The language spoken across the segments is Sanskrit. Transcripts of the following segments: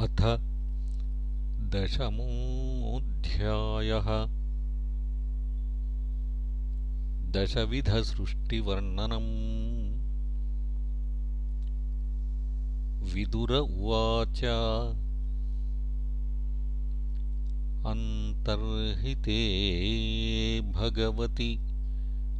अथ दशमोऽध्यायः। दशविधसृष्टिवर्णनम्। विदुर उवाच। अन्तर्हिते भगवति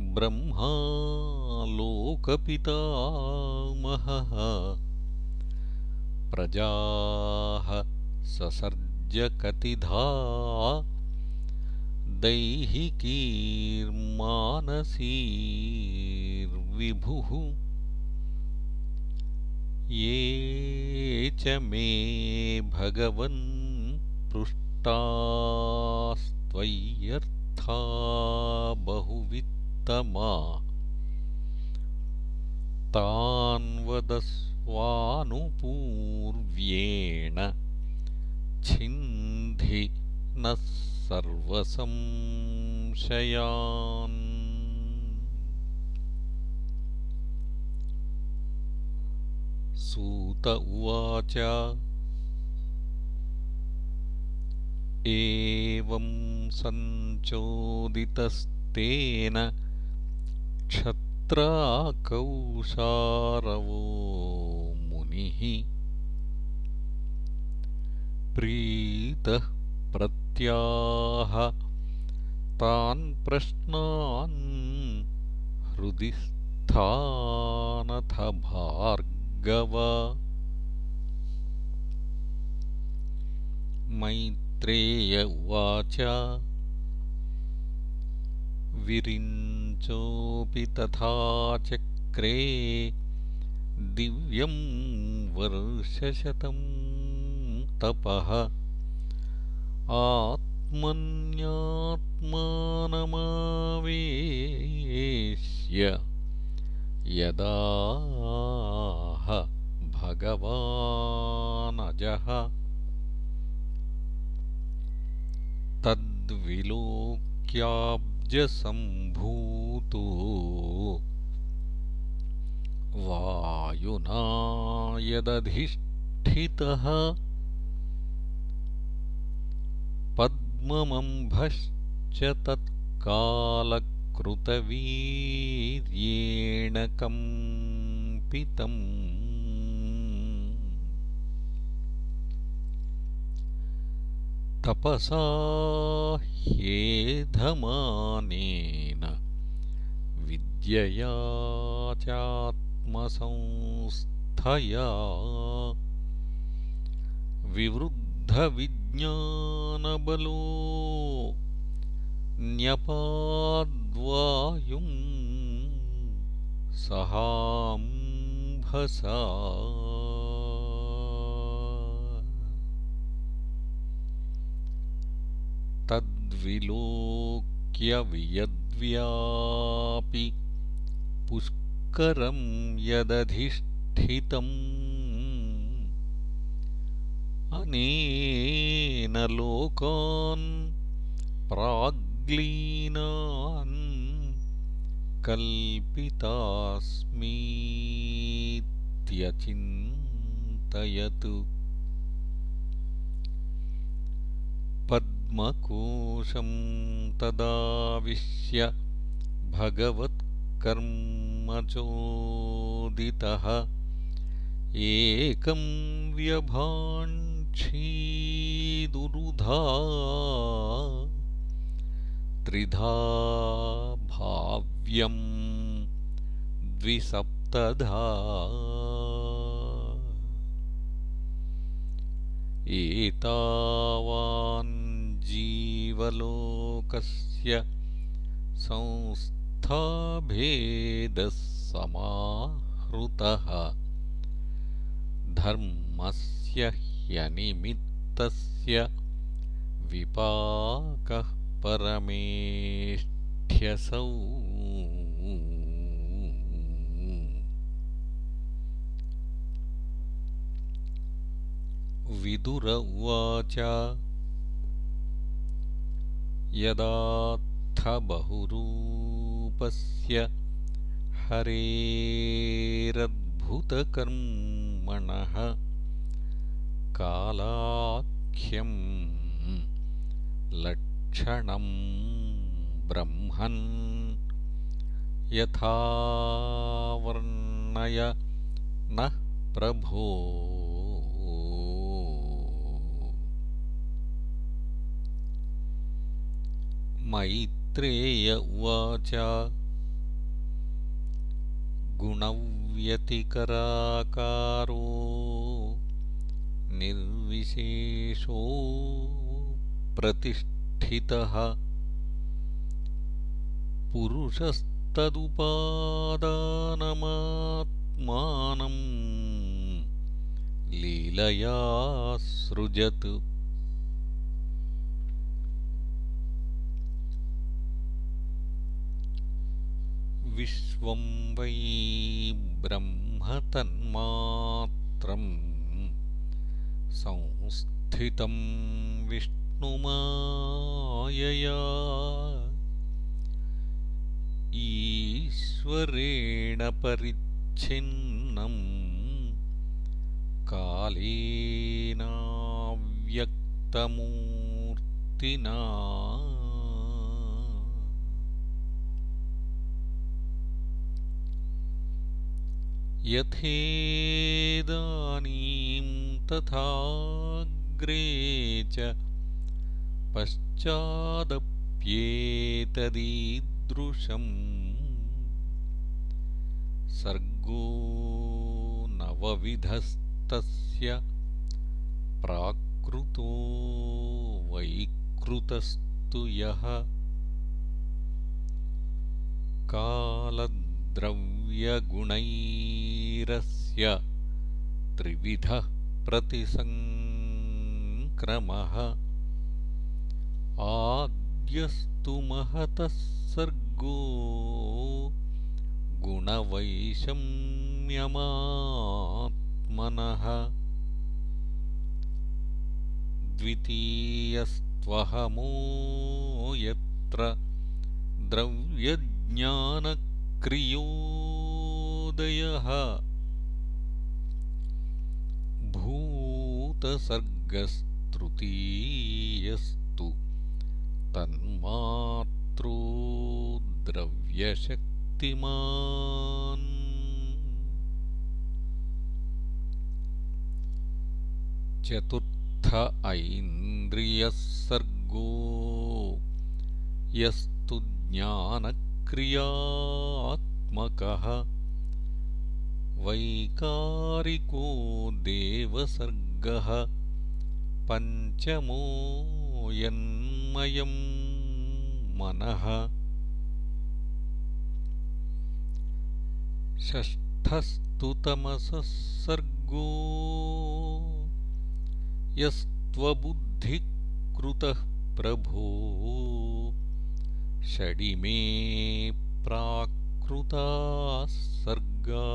ब्रह्मालोकपितामहः प्रजाः ससर्जकतिधा दैहिकीर्मानसीर्विभुः। ये च मे भगवन् पृष्टास्त्वय्यर्था बहुवित्तमा। तान् वानुपूर्व्येण छिन्धि नः सर्वसंशयान्। सूत उवाच एवं सञ्चोदितस्तेन क्षत्राकौशारवो मुनिः प्रीतः प्रत्याह। तान् प्रश्नान् हृदि स्थानथ भार्गव मैत्रेय उवाच। विरिञ्चोऽपि तथा चक्रे दिव्यं वर्षशतम् तपः। आत्मन्यात्मानमावेश्य यदाह भगवानजः। तद्विलोक्याब्जसम्भूतो वायुना यदधिष्ठितः पद्ममम्भश्च तत्कालकृतवीर्येण कम्पितम्। तपसा ह्येधमानेन विद्यया चात्मसंस्थया विवृद्धविद्या ज्ञानबलो न्यपाद्वायुं सहाम्भसा। तद्विलोक्यवियद्व्यापि पुष्करं यदधिष्ठितम्। अनेन लोकान् प्राग्लीनान् कल्पितास्मीत्यचिन्तयतु। पद्मकोशं तदाविश्य भगवत्कर्मचोदितः एकं व्यभाण् क्षीदुरुधा त्रिधा भाव्यम् द्विसप्तधा। एतावाञ्जीवलोकस्य संस्थाभेदः समाहृतः। धर्मस्य ह्यनिमित्तस्य विपाकः परमेष्ठ्यसौ। विदुर उवाच यदात्थबहुरूपस्य हरेरद्भुतकर्मणः कालाख्यं लक्षणं ब्रह्मन् यथा वर्णय नः प्रभो मैत्रेय उवाच गुणव्यतिकराकारो निर्विशेषो प्रतिष्ठितः पुरुषस्तदुपादानमात्मानम् लीलया सृजत् विष्णुमायया ईश्वरेण परिच्छिन्नम् कालेनाव्यक्तमूर्तिना। यथेदानीं तथाग्रे च पश्चादप्येतदीदृशम्। सर्गो नवविधस्तस्य प्राकृतो वैकृतस्तु यः। कालद्रव्यगुणैरस्य त्रिविधः प्रतिसङ्क्रमः आद्यस्तु महतः सर्गो गुणवैषम्यमात्मनः। द्वितीयस्त्वहमो यत्र द्रव्यज्ञानक्रियोदयः भूतसर्गस्तृतीयस्तु तन्मात्रो द्रव्यशक्तिमान् चतुर्थ ऐन्द्रियः सर्गो यस्तु ज्ञानक्रियात्मकः। वैकारिको देवसर्गः यन्मयं मनः। षष्ठस्तु तमसः सर्गो यस्त्वबुद्धिकृतः प्रभो। षडिमे प्राकृताः सर्गा।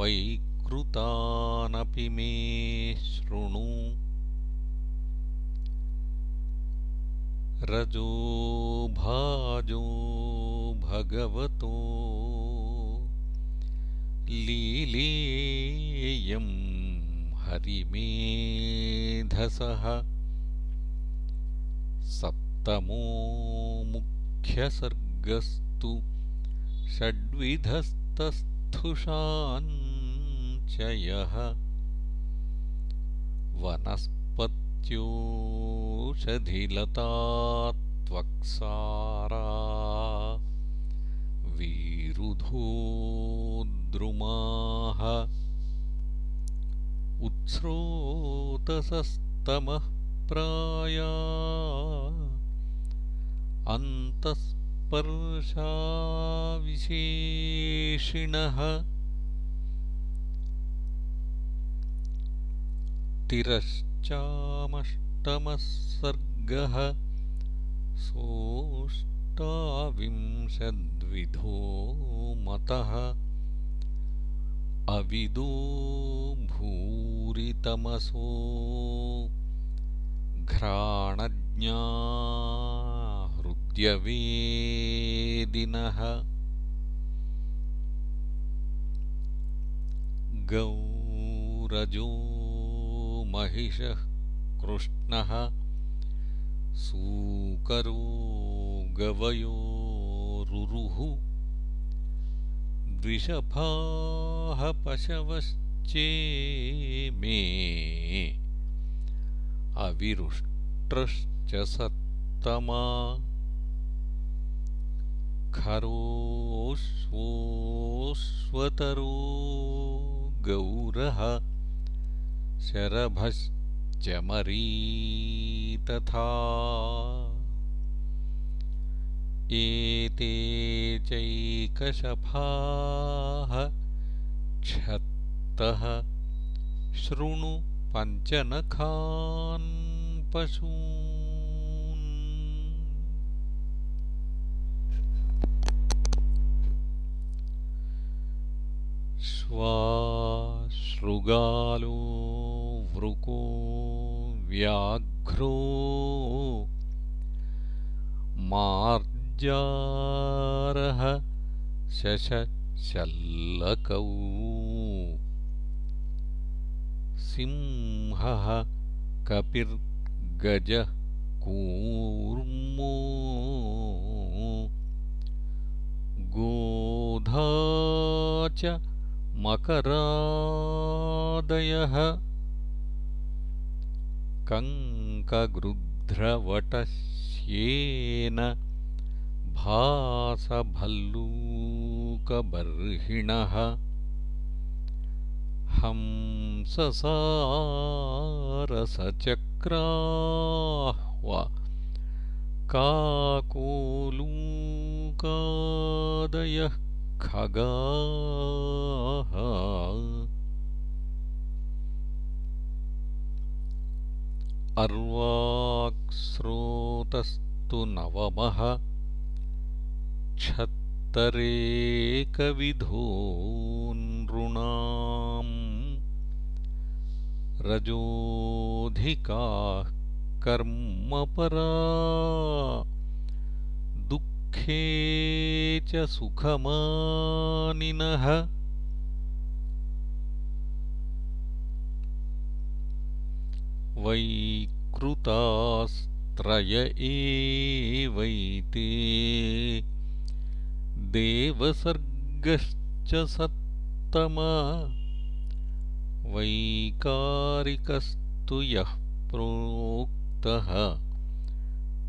वैकृतानपि मे शृणु। रजो भाजो भगवतो। लीलेयं हरिमेधसः। सप्तमो मुख्यसर्गस्तु षड्विधस्तस्थुषाञ्चयः वनस्पत्योषधिलतात्वक्सारा वीरुधोद्रुमाः उत्स्रोतसस्तमः प्राया अन्तःस्पर्शाविशेषिणः तिरश्चामष्टमः सर्गः सोऽष्टाविंशद्विधो मतः अविदो भूरितमसो घ्राणज्ञा हृद्यवेदिनः गौरवादित्यो रजो महिषः कृष्णः सूकरो गवयो रुरुः द्विषभाः पशवश्चे मे अविरुष्ट्रश्च सत्तमा खरोऽश्वोऽश्वतरो गौरः शरभश्च मरी तथा एते चैकशफाः क्षत्तः शृणु पञ्चनखान् पशून्। श्वाश्रुगालो वृको व्याघ्रो मार्जारः शशशल्लकौ सिंहः कपिर्गजः कूर्मो गोधा च मकरादयः कङ्कगृध्रवटस्येन भासभल्लूकबर्हिणः हंससारसचक्राह्व काकोलूकादयः खगाः अर्वाक्स्रोतस्तु नवमः। क्षत्तरेकविधो नृणाम् रजोऽधिकाः कर्मपरा। दुःखे च सुखमानिनः वैकृतास्त्रय एवैते। देवसर्गश्च सत्तमा। वैकारिकस्तु यः प्रोक्तः।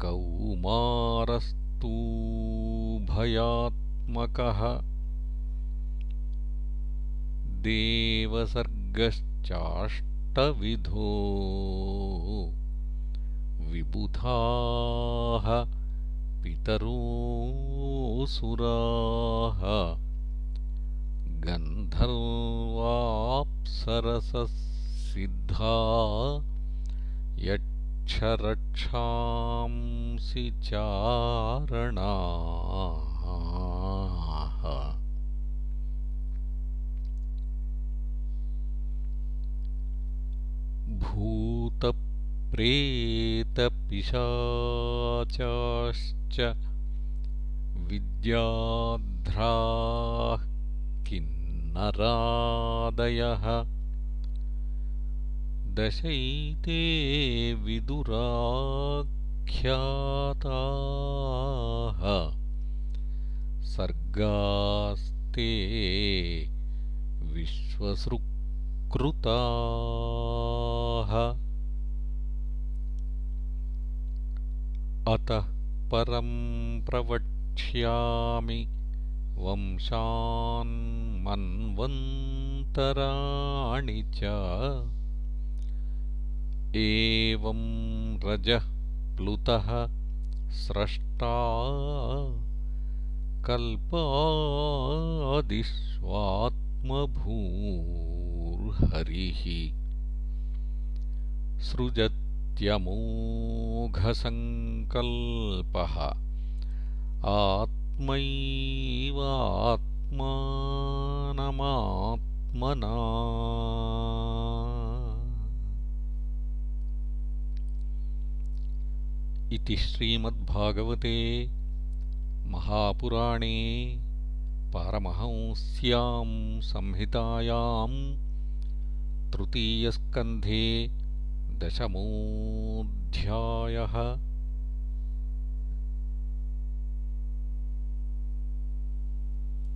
कौमारस्तूभयात्मकः देवसर्गश्चाष्टविधो विबुधाः पितरोऽसुराः गन्धर्वाप्सरससिद्धा यक्षरक्षांसि चारणाः भूतप्रेतपिशाचाश्च विद्याध्राः किन्नरादयः दशैते विदुराख्याताः सर्गास्ते विश्वसृकृताः अतः परं प्रवक्ष्यामि वंशान्मन्वन्तराणि च। एवं रजः प्लुतः स्रष्टा कल्पादिष्वात्मभूर्हरिः सृजत्यमोघसङ्कल्पः। आत्मैवात्मानमात्मना। इति श्रीमद्भागवते महापुराणे पारमहंस्यां संहितायां तृतीयस्कन्धे दशमोऽध्यायः